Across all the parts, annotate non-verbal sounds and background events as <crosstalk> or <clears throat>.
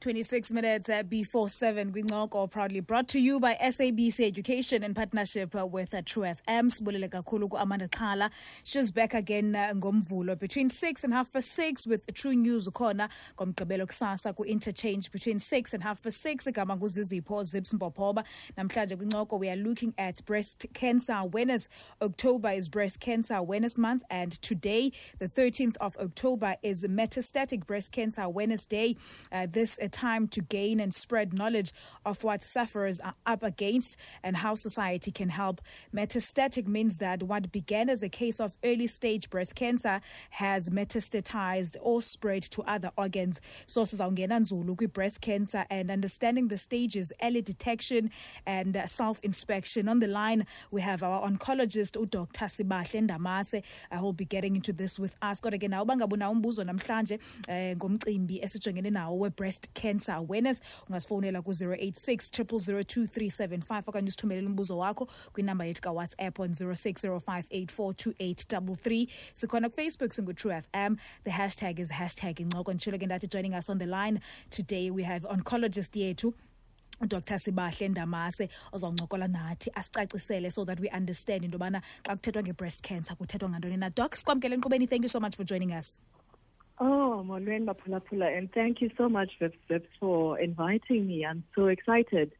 26 minutes uh, before 7 kwincoko proudly brought to you by sabc education in partnership uh, with uh, true fm sibulele kakhulu ku-amanda xhala. She's back again ngomvulo. Between 6 and half past 6 with true news ukhona ngomgqibelo kusasa ku-interchange. Between 6 and half past 6 igama nguzizipho zips mbophoba namhlanje kwincoko we are looking at breast cancer awareness. October is breast cancer awareness month and today the 13th of october is metastatic breast cancer awareness day. Uh, this time to gain and spread knowledge of what sufferers are up against and how society can help. Metastatic means that what began as a case of early stage breast cancer has metastatized or spread to other organs. Sources awungena nzulu breast cancer and understanding the stages, early detection and uh, self-inspection. On the line, we have our oncologist, Dr. Sibahle Ndamase. I will be getting into this with us. Kodwa ke nawo we-breast cancer awareness. Ungasifonela ku-086 002 okanye usithumelele umbuzo wakho kwinamba yethu kawhatsapp on 0605842833 sikhona kufacebook fm the hashtag is hashtag incoko. Nditshilo ke ndathi joining us on the line today we have oncologist yethu dr sibahle ndamase ozawuncokola nathi asicacisele so that we understand into yobana xa kuthethwa nge-breast cancer kuthethwa ngantoni na. Doc sikwamkele enkqubeni thank you so much for joining us Oh, Molweni Mapulapula, and thank you so much, Vips, for inviting me. I'm so excited.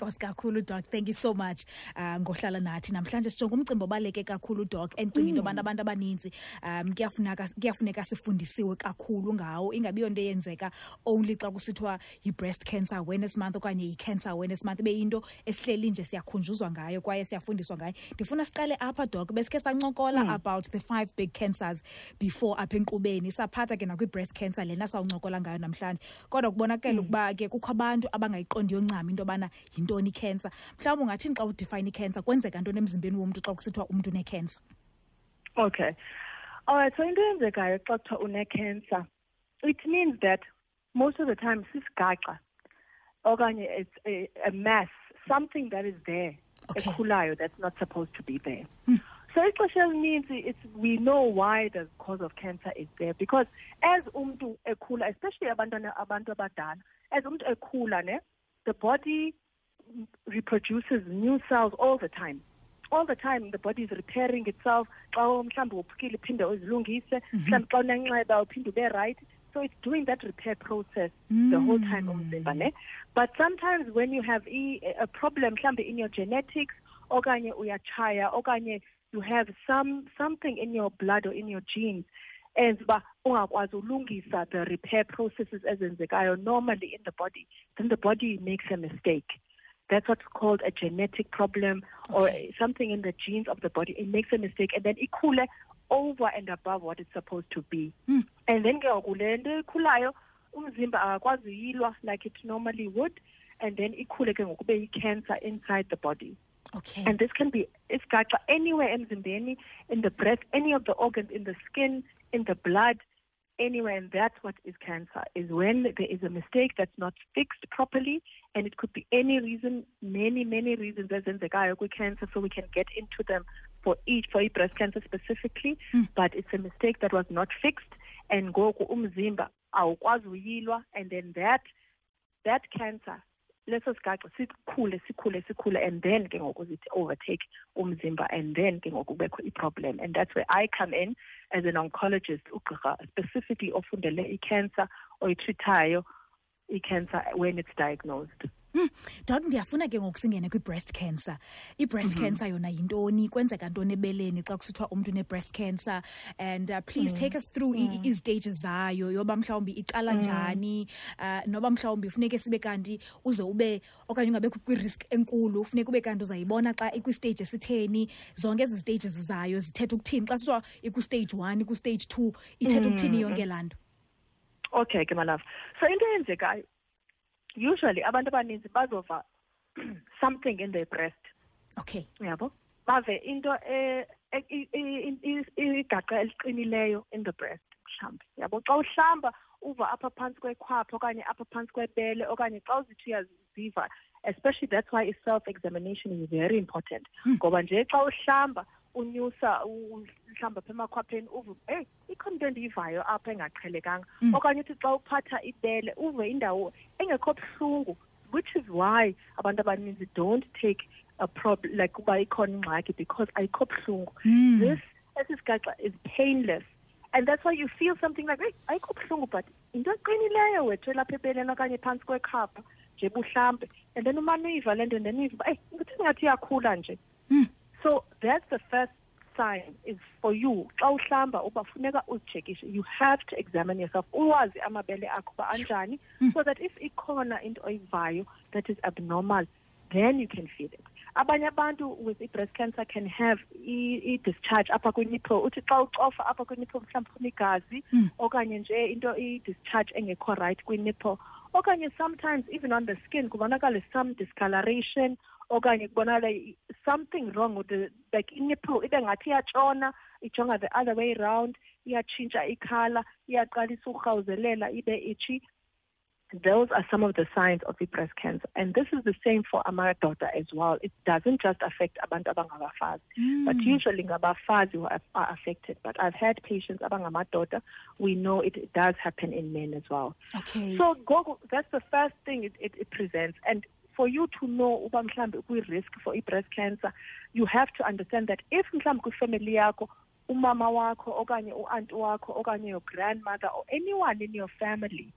Nkosi kakhulu doc. Thank you so much uh, ngohlala nathi. Namhlanje sijonge umcimbi obaleke kakhulu doc endicinga into yobana abantu abaninzi um kuyafuneka sifundisiwe kakhulu ngawo. Ingabi yonto eyenzeka only xa kusithiwa yi-breast cancer awareness month okanye yi-cancer awareness month. Ibe yinto esihleli nje siyakhunjuzwa ngayo kwaye siyafundiswa ngayo. Ndifuna siqale apha doc besikhe sancokola mm. about the five big cancers before apha enkqubeni. Saphatha ke nakwi-breast cancer lena sawuncokola ngayo namhlanje. Kodwa kubonakele hmm. ukuba ke kukho abantu abangayiqondiyo ncam into yobana yintoni ikhensa mhlawumbi ungathini xa udefine ikhensa kwenzeka ntoni emzimbeni womntu xa kusithiwa umntu unekhensa okay alright so into eyenzekayo xa kuthiwa unekhensa it means that most of the time sisigaxa okanye it's a, a mass something that is there okay. ekhulayo that's not supposed to be there hmm. so ixesha elininzi it's we know why the cause of cancer is there because as umntu ekhula especially abantwana abantu abadala as umntu ekhula ne the body reproduces new cells all the time all the time the body is repairing itself xa mhlawumbi wophukile uphinde uzilungise mhm. mhlawumbi xa unenxeba uphinde ube right so it's doing that repair process mm. the whole time mm. umzimba ne but sometimes when you have a problem mhlawumbi in your genetics okanye uyatshaya okanye you have some something in your blood or in your genes and uba ungakwazi ulungisa the repair processes as in ezenzekayo normally in the body then the body makes a mistake that's what's called a genetic problem okay. or something in the genes of the body. It makes a mistake and then it ikhule over and above what it's supposed to be. Hmm. And then ke le nto ikhulayo umzimba akakwazi uyilwa like it normally would and then it ikhule ke ngoku cancer inside the body. Okay. And this can be isigaxa anywhere emzimbeni, in the breath, any of the organs, in the skin, in the blood, anywhere, and that's what is cancer, is when there is a mistake that's not fixed properly, and it could be any reason, many, many reasons as in the guy with cancer, so we can get into them for each, for breast cancer specifically, mm. but it's a mistake that was not fixed, and go umzimba and then that, that cancer leso sigaxa sikhule sikhule sikhule and then ke ngoku overtake umzimba and then ke ngoku kubekho i-problem. And that's where i come in as an oncologist ugqirha specifically ofundele i-cancer oyitreatayo i-cancer when it's diagnosed Hmm. Doc ndiyafuna ke ngoku singene kwi-breast cancer. I-breast mm -hmm. cancer yona yintoni? Kwenzeka ntoni ebeleni xa kusithiwa umntu une-breast cancer? And uh, please mm. take us through mm. i-stages zayo yoba mhlawumbi iqala mm. njani uh, noba mhlawumbi funeke sibe kanti uze ube okanye ungabekho kwi-risk enkulu funeka ube kanti uzayibona xa ikwistage esitheni zonke ezi stages zayo zithetha ukuthini xa kusithiwa ikwistage one ikwistage two ithetha ukuthini mm. yonke laa nto okay ke malava so into eyenzekayo usually abantu abaninzi bazova <clears throat> something in their breast. Okay. Yabo? Bave into igaqa eliqinileyo in the breast mhlawumbi yabo? Xa uhlamba uva apha phantsi kwekhwapha okanye apha phantsi kwebele okanye xa uzithi uyaziva especially that's why i-self examination is very important. Hmm. ngoba nje xa uhlamba unyusa mhlawumbi apha emakhwapheni uve eyi ikhona into endiyivayo apha engaqhelekanga Mm. okanye uthi xa uphatha ibele uve indawo engekho buhlungu which is why abantu abaninzi don't take a problem like uba ikhona ingxaki because ayikho buhlungu Mm. this esi sigaxa is painless and that's why you feel something like hey ayikho buhlungu but into eqinileyo wethu elapha ebeleni okanye phantsi kwekhapha nje buhlambe and then umane uyiva le nto and then uyiva eyi ukuthi ingathi iyakhula nje Mm. So that's the first sign is for you. Xa uhlamba uba funeka uzitshekishe you have to examine yourself. Uwazi amabele akho uba anjani so that if a ikhona into oyivayo that is abnormal then you can feel it. Abanye abantu with i-breast cancer can have i-discharge apha kwinipple uthi xa ucofa apha kwinipple mhlawumbi phuma Mm. okanye nje into i-discharge engekho right kwinipple okanye sometimes even on the skin kubonakala some discoloration okanye something wrong with the like inipple ibe ngathi iyatshona ijonga the other way round iyatshintsha ikhala iyaqalisa urhawuzelela ibe itchy. Those are some of the signs of breast cancer. And this is the same for amadoda as well. It doesn't just affect abantu abangabafazi but Mm. usually ngabafazi who are, affected. But i've had patients abangamadoda. We know it, it does happen in men as well. Okay. So go that's the first thing it, it, it presents. And for you to know uba mhlambi ukwi-risk for i-breast cancer you have to understand that if mhlambi kwifamily yakho umama wakho okanye uanti wakho okanye your grandmother or anyone in your family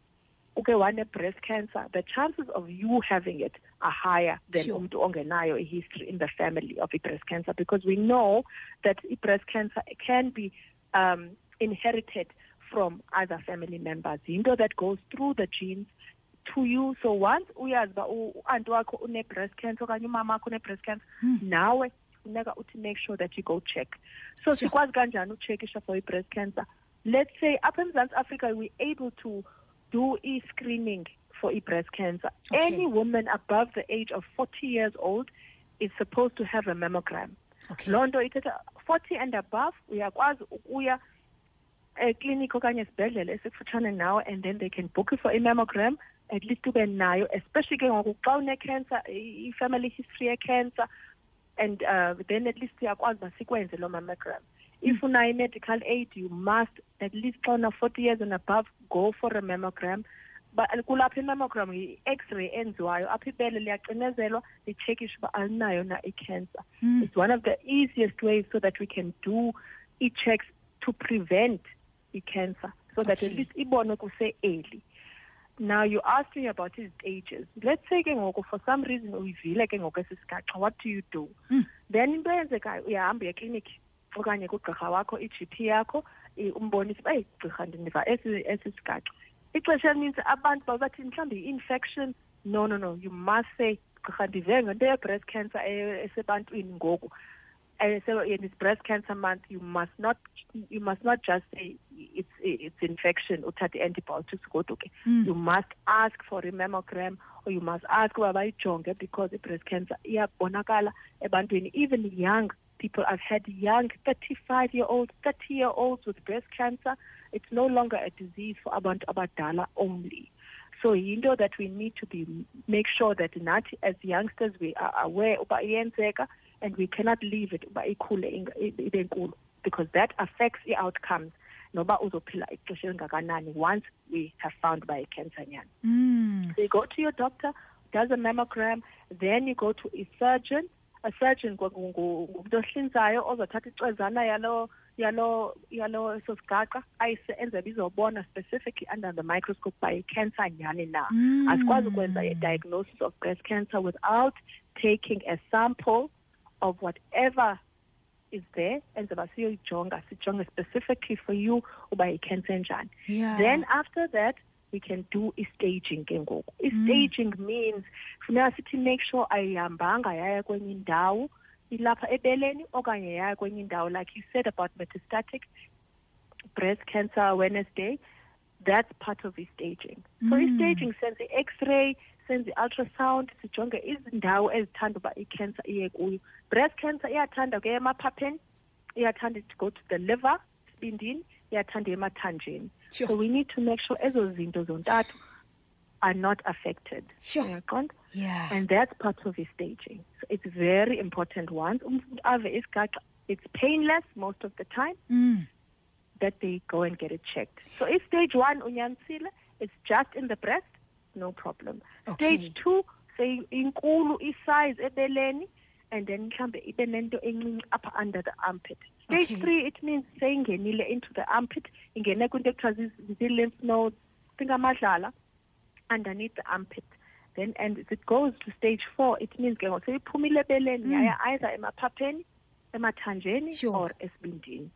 uke wane-breast cancer the chances of you having it are higher than Sure. umntu ongenayo a history in the family of breast cancer because we know that breast cancer can be um, inherited from other family members into that goes through the genes to you. So once uyazi uba uanti wakho une-breast cancer okanye umama wakho une-breast cancer Mm. nawe funeka uthi make sure that you go check. So sikwazi kanjani uchekisha for i-breast cancer? Let's say apha emzantsi africa we're able to do e-screening for i-breast cancer. Okay. any woman above the age of 40 years old is supposed to have a mammogram. Okay. Loo nto ithetha 40 and above uyakwazi ukuya eklinikhi okanye esibhedlele esikufutshane nawe and then they can book you for i-mammogram at least ube nayo especially ke ngoku xa une-cancer i-family history ye-cancer and uh, then at least uyakwazi uba sikwenze loo mammogram. If unayo i-medical aid you must at least xa una-forty years and above go for a mammogram. Kulapho i-mammogram yi-x-ray enziwayo apho ibele liyacinezelwa litshekishe uba alinayo na i-cancer. Mm. it's one of the easiest ways so that we can do e-checks to prevent i-cancer so that at Okay. least ibonwe kuse-early now you asked me about his stages let's say ke ngoku for some reason uyivile ke ngoku esi sigaxa what do you do? Mm. then into eyenzekayo uyahamba eklinikhi okanye kugqirha wakho i-g p yakho umbonise uba eyi gqirha ndiniva esi esi sigaxa. Ixesha elinintsi abantu babathi mhlawumbi yi-infection no no no you must say gqirha ndive ngento ye-breast cancer esebantwini ngoku. Eh, in it's breast cancer month you must not you must not just say it's it's infection uthathe antibiotics kodwa ke. Mm. you must ask for a mammogram or you must ask uba bayijonge because i-breast cancer iyabonakala ebantwini. Even young people i've had young 35 year olds 30 year olds with breast cancer. It's no longer a disease for abantu abadala only. So yinto that we need to be make sure that nathi as youngsters we are aware uba iyenzeka and we cannot leave it uba ikhule ibe nkulu because that affects i-outcomes noba uzophila ixesha elingakanani once we have found by i-cancer nyana Mm. so you go to your doctor does a mammogram then you go to a surgeon a surgeon ngu- ngu- ngu- ngumntu ohlinzayo ozothatha icwezana yalo yalo yalo eso sigaqa ayise enzebe izobona specifically under the microscope by cancer nyani na Mm. asikwazi ukwenza a diagnosis of breast cancer without taking a sample of whatever is there and enzeba siyoyijonga sijonge specifically for you uba yi-cancer enjani yeah. Then after that we can do i-staging ke ngoku. I-staging means funeka sithi make sure ayihambanga yaya kwenye indawo ilapha ebeleni okanye yaya kwenye indawo. Like you said about metastatic breast cancer awareness day that's part of i-staging. So Mm. i-staging senza i-x-ray senza i-ultrasound sijonge izindawo ezithanda uba i-cancer iye kuyo breast cancer iyathanda ke emaphapheni iyathanda to go to the liver sibindini iyathanda emathanjeni Sure. so we need to make sure ezo zinto zontathu are not affected Sure. yeah and that's part of his staging so it's very important once umntu ave isigaxa it's painless most of the time, Mm. that they go and get it checked. So if stage one unyansile, it's just in the breast, no problem. Okay. Stage two, say inkulu isize ebeleni, and then mhlambe ibe nento encinci upper under the armpit. Stage Okay. three, it means seyingenile into the armpit, ingene kwinto ekuthiwa zi- zii-lymph nodes, singamadlala, underneath the armpit. Then, and if it goes to stage four, it means ke ngoku seyiphumile ebeleni, mm. yaya either emaphapheni, emathanjeni, Sure. or esibindini.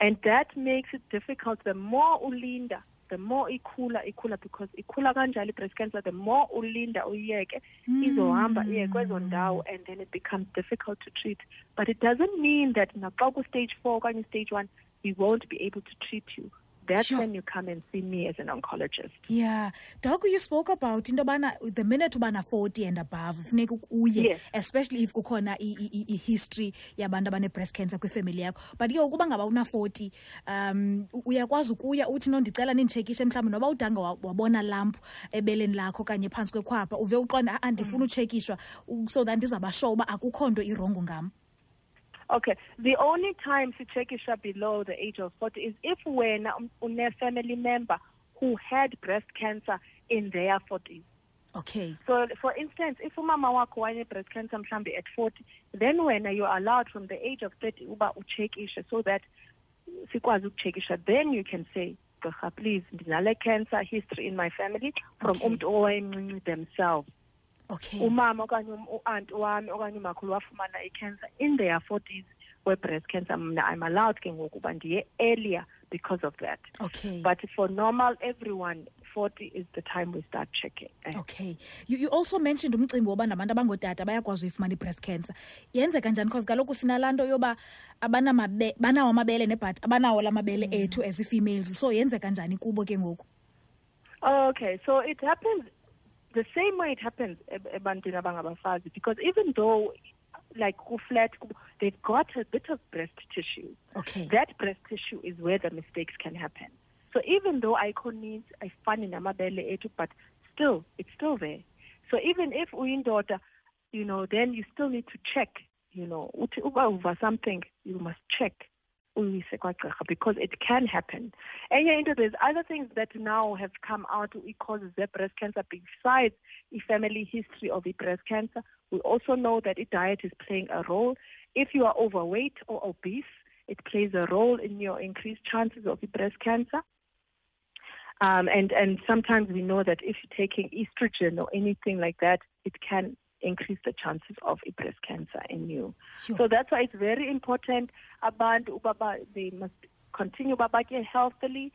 And that makes it difficult. The more ulinda, the more ikhula ikhula because ikhula kanjalo i-breast cancer, the more ulinda uyiyeke, hmm. izohamba iye kwezo ndawo and then it becomes difficult to treat. But it doesn't mean that naxa ku-stage four okanye stage one, we won't be able to treat you. That's Sure. when you come and see me as an oncologist. Yeah. Doc, you spoke about into the minute ubana 40 and above funeka uye Yes. especially if kukhona i-history yabantu abane-breast cancer kwifemily yakho but ke ukuba ngaba una-40 um u- uyakwazi ukuya uthi no ndicela ninditshekishe mhlawumbi noba udanga wa- wabona lamp ebeleni lakho okanye phantsi kwekhwapha uve uqonda "Ah, andifuna utshekishwa u- so that ndizawuba sure uba akukho nto irongo ngam Okay, the only time sichekisha below the age of 40 is if when a um, family member who had breast cancer in their 40s. okay So, for instance, if umama wakho wane breast cancer mhlambe at 40, then when you're allowed from the age of 30 uba uchekishe so that sikwazi ukuchekisha, then you can say, Gqirha, please, ndinale cancer history in my family from Okay. umntu owayemncinci themselves. Okay. Umama okanye um- u-aunt wami okanye umakhulu wafumana i-cancer in their 40s we-breast cancer mna i'm allowed ke ngoku uba ndiye earlier because of that. Okay. But for normal everyone 40 is the time we start checking Eh, okay. You, you also mentioned umcimbi woba nabantu abangootata bayakwazi uyifumana i-breast cancer. Yenzeka njani because kaloku sinalaa nto yoba banawo amabele nebhat abanawo la mabele ethu as i-females. So yenzeka njani kubo ke ngoku? Okay so it happens the same way it happens eb- ebantwini abangabafazi because even though like ku-flat they've got a bit of breast tissue okay that breast tissue is where the mistakes can happen. So even though ayikho needs ayifani namabele ethu, but still, it's still there. So even if we uyindoda, you know, then you still need to check, you know, uthi uba uva something, you must check uyise kwagqirha because it can happen. Enye into, there's other things that now have come out causes breast cancer besides the family history of the breast cancer. We also know that diet is playing a role. If you are overweight or obese, it plays a role in your increased chances of breast cancer. Um, and, and sometimes we know that if you're taking estrogen or anything like that, it can increase the chances of a breast cancer in you. Sure. So that's why it's very important ubaba they must continue babake healthily.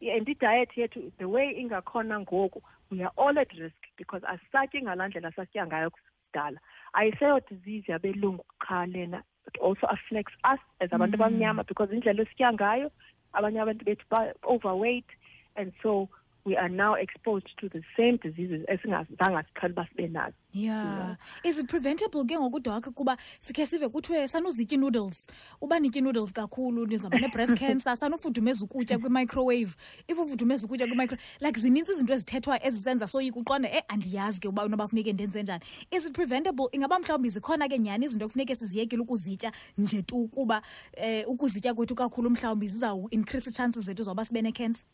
Yeah, and the diet yethu the way ingakhona ngoku we are all at risk because asatye ngalaa ndlela satya ngayo kudala ayiseyo disease yabelungu qha lena it also affects us as abantu mm. abamnyama because indlela esitya ngayo abanye abantu bethu ba-overweight and so we are now exposed to the same diseases esingazange siqhele uba sibe nazo. Yeah. Is it preventable ke ngoku doc kuba sikhe sive kuthiwe sanuzitya ii-noodles? Uba nitya ii-noodles kakhulu nizawuba ne-breast <laughs> cancer sanufudumeza ukutya kwimicrowave. If ufudumeza ukutya kwimicro like zinintsi izinto ezithethwa ezisenza soyika uqonde e andiyazi ke uba unoba funeke ndenze njani. Is it preventable? Ingaba mhlawumbi zikhona ke nyhani izinto ekufuneke siziyekile ukuzitya nje tu kuba um ukuzitya kwethu kakhulu mhlawumbi zizawuincrease ii-chances zethu zoba sibe ne-cancer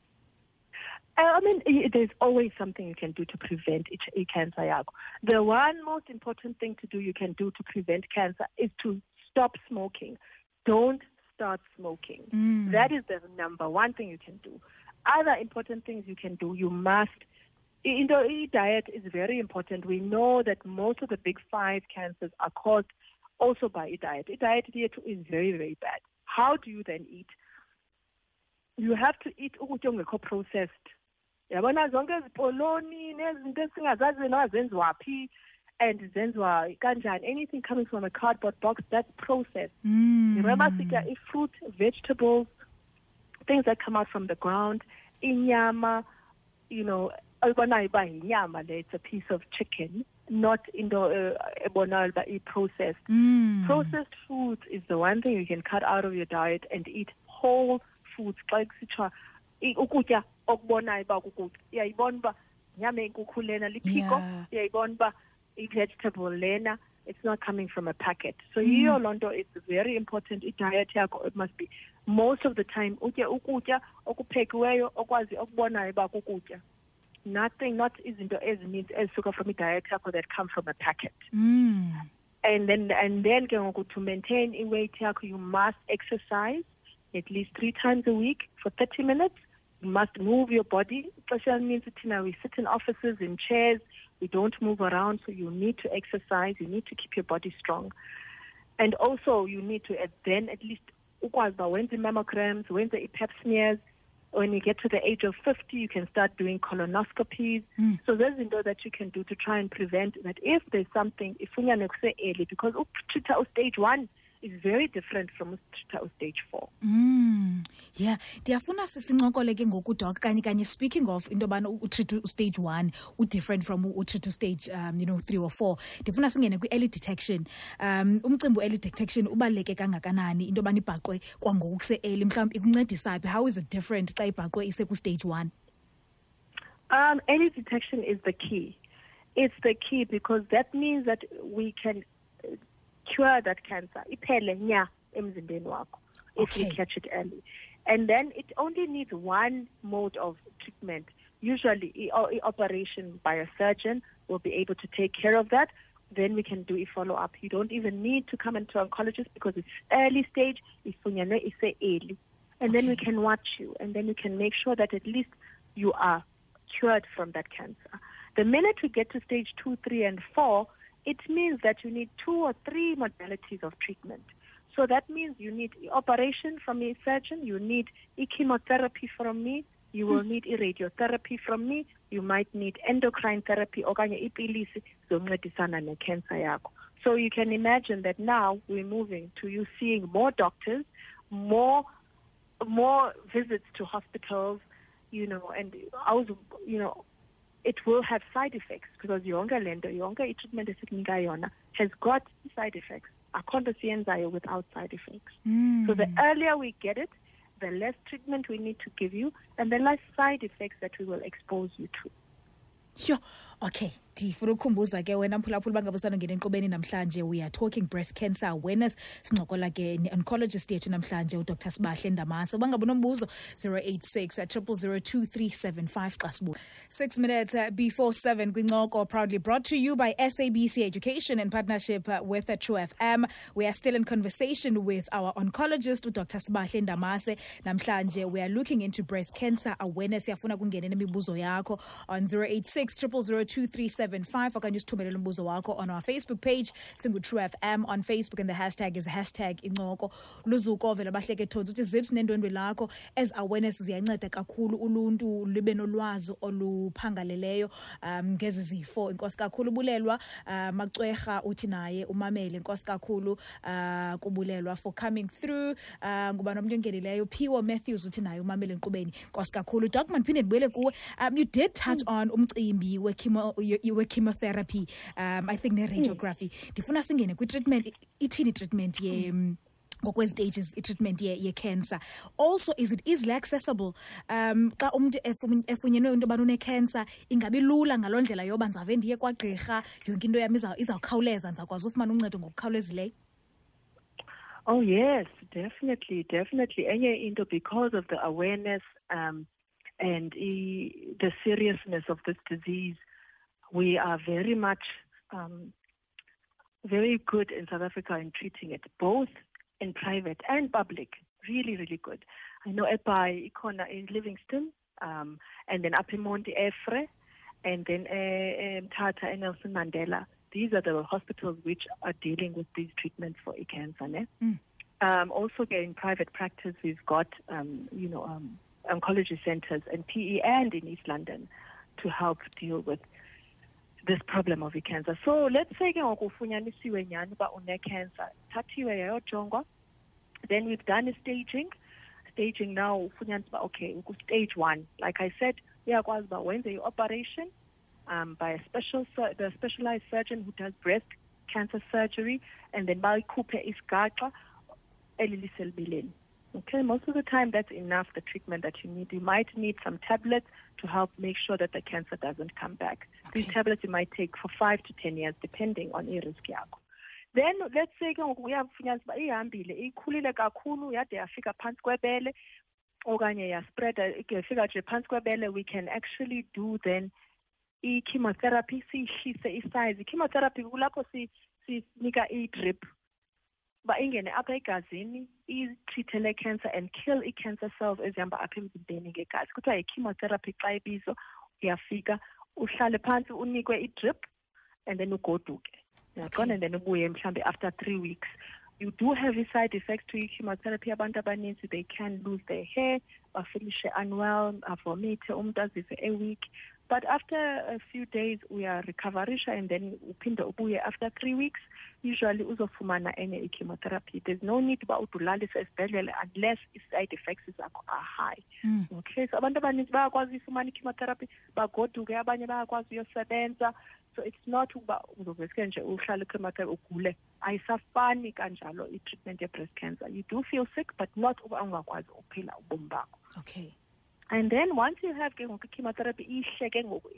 I mean, there's always something you can do to prevent it, cancer. The one most important thing to do you can do to prevent cancer is to stop smoking. Don't start smoking. Mm. That is the number one thing you can do. Other important things you can do, you must. You know, diet is very important. We know that most of the big five cancers are caused also by a diet. A diet is very, very bad. How do you then eat? You have to eat oh, ongekho processed yabona zonke ezipoloni nezinto esingazazi noba zenziwa phi and zenziwa kanjani. Anything coming from a cardboard box that's processed remember sitya i-fruit vegetables things that come out from the ground inyama you know oyibonayo uba yinyama le it's a piece of chicken not into uh, ebonayo uba i-processed. Mm. processed foods is the one thing you can cut out of your diet and eat whole foods. Xa kusithiwa i- ukutya okubonayo uba kukutya uyayibona uba nyama lena liphiko uyayibona uba i-vegetable lena it's not coming from a packet. So yiyo loo nto it's very important. I-diet yakho it must be most of the time utye ukutya okuphekiweyo okwazi okubonayo uba kukutya. Nothing not izinto ezininzi ezisuka from i-diet yakho that come from a packet. Mm. and then and then ke ngoku to maintain i-weight yakho you must exercise at least three times a week for 30 minutes must move your body. Ixesha elininzi thina we sit in offices in chairs we don't move around so you need to exercise you need to keep your body strong. And also you need to then at least uba wenze mammograms wenze i-pap smears. When you get to the age of 50 you can start doing colonoscopies. Mm. so there's into that you can do to try and prevent that if there's something ifunyanwe kuse-early because ukutreata ustage one is very different from ustage four. Mm. Yeah ndiyafuna si- sincokole ke ngoku doc kanye kanye speaking of into yobana utreat ustage one udifferent from utreat ustage um you know three or four ndifuna singene kwi-early detection um umcimbi we-early detection ubaluleke kangakanani into yobana ibhaqwe kwangoku kuse-early mhlawumbi ikuncedisa phi how is it different xa ibhaqwe isekustage one Um, early detection is the key. It's the key because that means that we can uh, cure that cancer. Iphele nya emzimbeni wakho if we Okay. catch it early. And then it only needs one mode of treatment. Usually, i- o- i- operation by a surgeon will be able to take care of that. Then we can do a follow up. You don't even need to come into oncologist because it's early stage. Ise early, and then we can watch you, and then we can make sure that at least you are cured from that cancer. The minute we get to stage two, three, and four, it means that you need two or three modalities of treatment. So that means you need operation from a surgeon, you need a chemotherapy from me, you will need a radiotherapy from me, you might need endocrine therapy. So you can imagine that now we're moving to you seeing more doctors, more more visits to hospitals, you know, and I was, you know, it will have side effects because yonke lento yonke i-treatment esikunika has got side effects akho siyenzayo without side effects Mm. so the earlier we get it the less treatment we need to give you and the less side effects that we will expose you to Sure. Okay. ndifuna ukukhumbuza ke wena mphulaphula bangabe usanongena enkqubeni namhlanje. We are talking breast cancer awareness. Sincokola ke ne-oncologist yethu namhlanje udr. Sibahle ndamase bangabe unombuzo 086 002375 xa sibu 6 minutes uh, before 7 kwincoko proudly brought to you by sabc education in partnership uh, with uh, true fm we are still in conversation with our oncologist udr. Sibahle ndamase namhlanje we are looking into breast cancer awareness. Yafuna kungene nemibuzo yakho on 086 002375 okanye usithumelele umbuzo wakho on our facebook page. Singu-true fm on facebook and the hashtag is hashtag incoko. Luzuko vele bahleke thonsi uthi zips nendwendwe lakho. As awareness ziyanceda kakhulu uluntu libe nolwazi oluphangaleleyo um ngezi zifo. Inkosi kakhulu ubulelwa uh, macwerha uthi naye umamele. Inkosi kakhulu uh, kubulelwa for coming through. Uh, nguba nomntu ongenileyo phiwo matthews uthi naye umamele enkqubeni nkosi kakhulu docman ndiphinde ndibuyele kuwe. Um you did touch on umcimbi we-chemo- ye- we-chemotherapy um i think ne-radiography ndifuna singene kwi-treatment I- ithini i-treatment ye mm, ngokwezi stages i-treatment ye- ye-cancer also is it easily accessible? Um xa umntu efu- efunyenwe into yobana une-cancer ingabi lula ngaloo ndlela yoba ndizawube ndiye kwagqirha yonke into yam iza- izawukhawuleza ndizawukwazi ufumana uncedo ngokukhawulezileyo? Oh yes, definitely, definitely. Enye into because of the awareness um, and i- the seriousness of this disease, we are very much um, very good in South Africa in treating it, both in private and public. Really, really good. I know Epai Ikona in Livingstone, um, and then up in Monte Efre, and then uh, um, Tata and Nelson Mandela. These are the hospitals which are dealing with these treatments for e cancer. Ne? Mm. Um, also, in private practice, we've got um, you know um, oncology centers in PE and in East London to help deal with this problem of cancer. So let's say ke ngoku ufunyanisiwe nyhani uba une-cancer, thathiwe yayojongwa, then we've done staging. Staging now ufunyanisa uba okay, stage one. Like I said, uyakwazi uba wenze i-operation um, by a special the specialized surgeon who does breast cancer surgery, and then bayikhuphe isigaxa eliliselibileni. Okay, most of the time that's enough the treatment that you need. You might need some tablets to help make sure that the cancer doesn't come back. These tablets you might take for five to ten years, depending on your risk yakho. then let's say we have, ke ngoku uyafunyanisa uba ihambile ikhulile kakhulu yade yafika phantsi kwebele okanye yaspreada yafika nje phantsi kwebele we can actually do then i-chemotherapy siyihlise isize i-chemotherapy kulapho sinika i-drip uba ingene apha egazini itreathe le cancer and kill i-cancer cells ezihamba apha emzimbeni ngegazi. Kuthiwa yi-chemotherapy xa ibizo uyafika uhlale phantsi unikwe i-drip and then ugoduke. Uyaqonda and then ubuye mhlawumbi after three weeks. You do have i-side effects to i-chemotherapy abantu abaninzi they can lose their hair bafilishe unwell avomithe umntu azive e-weak but after a few days uyarecoverisha and then uphinde ubuye after three weeks usually uzofumana enye i-chemotherapy. There's no need uba udulalise esibhedlele unless i-side effects zakho are high. Mm. okay so abantu abaninzi bayakwazi uyifumana i-chemotherapy bagoduke abanye bayakwazi uyosebenza. So it's not ukuba uzoveske nje uhlale i-chemotherapy ugule. Ayisafani kanjalo i-treatment ye-breast cancer. You do feel sick but not uba ungakwazi uphila ubomi bakho. Okay and then once you have ke ngoku i-chemotherapy ihle ke ngoku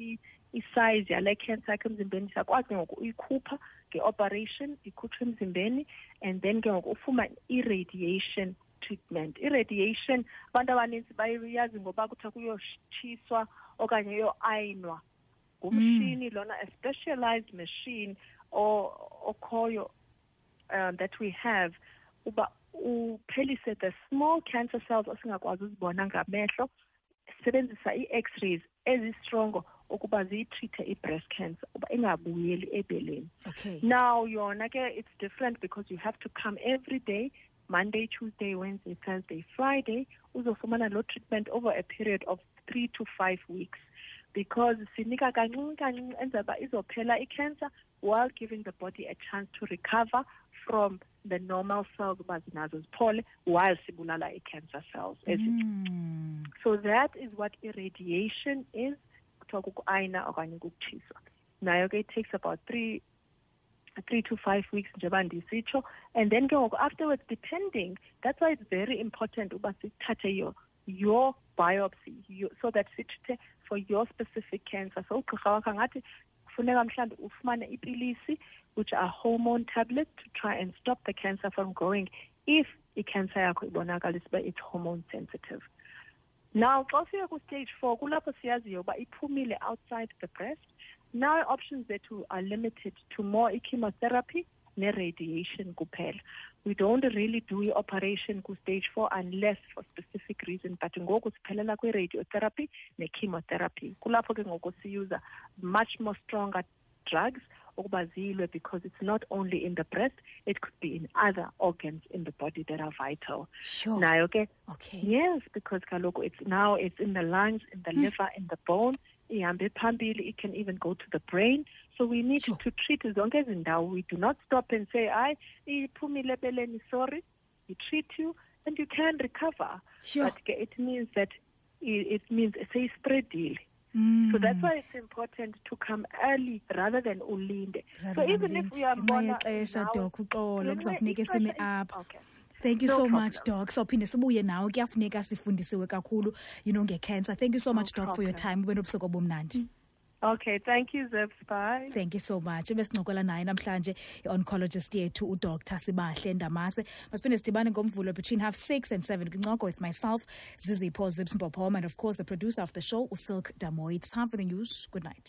isize yale cancer yakho emzimbeni siyakwazi ke ngoku uyikhupha nge-operation ikhutshwe emzimbeni and then ke ngoku ufuma i-radiation treatment i-radiation abantu abaninzi bayazi ngoba kuthiwa kuyotshiswa okanye uyoayinwa ngumshini mm. lona a specialized machine okhoyo um, that we have uba uphelise the small cancer cells osingakwazi uzibona ngamehlo sebenzisa ii-x-rays ezistrongo ukuba ziyitreathe i-breast cancer uba ingabuyeli ebeleni okay. now yona ke it's different because you have to come every day monday tuesday wednesday thursday friday uzofumana lo treatment over a period of three to five weeks because sinika kancinci kancinci enza uba izophela i-cancer while giving the body a chance to recover from the normal cells uba zinazo ziphole while sibulala i-cancer cells mm. so that is what irradiation is kuthiwa kuku-ayina okanye kukutshiswa nayo ke it takes about three three to five weeks njengoba ndisitsho. And then ke ngoku afterwards depending that's why it's very important uba sithathe your your biopsy so that for your specific cancer. So ugqirha wakho angathi kufuneka mhlawumbi ufumane ipilisi which are hormone tablets to try and stop the cancer from growing if i-cancer yakho ibonakalisa uba it's hormone sensitive. Now xa ufika ku-stage four kulapho siyaziyo uba iphumile outside the breast. Now options zethu are limited to more i-chemotherapy ne-radiation kuphela we don't really do i-operation ku-stage four unless for specific reason but ngoku siphelela kwi-radiotherapy ne-chemotherapy kulapho ke ngoku siyuza much more stronger drugs ukuba zilwe because it's not only in the breast it could be in other organs in the body that are vital sure. nayo ke okay. yes because kaloku it's now it's in the lungs in the mm. liver in the bone ihambe phambili it can even go to the brain so we need sure. to treat zonke ezindawo we do not stop and say hayi iphumile ebeleni sorry we treat you and you can recover sure. but it means that it means a seyispreadile Mm. So that's why it's important to come early rather than ulinde. So even if we are born doc uxolo kuzafuneka isime. Okay. Thank you no so problem. much doc sawuphinde sibuye nawe kuyafuneka sifundisiwe kakhulu you know ngecancer thank you so no much doc for your time ube nobusuku obumnandi mm. Okay, thank you Zebs. Bye. Thank you so much. Besincokola naye namhlanje i-oncologist yethu uDr Sibahle Ndamase. Masiphinde sidibane ngomvulo between half 6 and 7 kwincoko with myself Zizipho Zibs Mpophoma and of course the producer of the show uSilk Damoy. It's time for the news. Good night.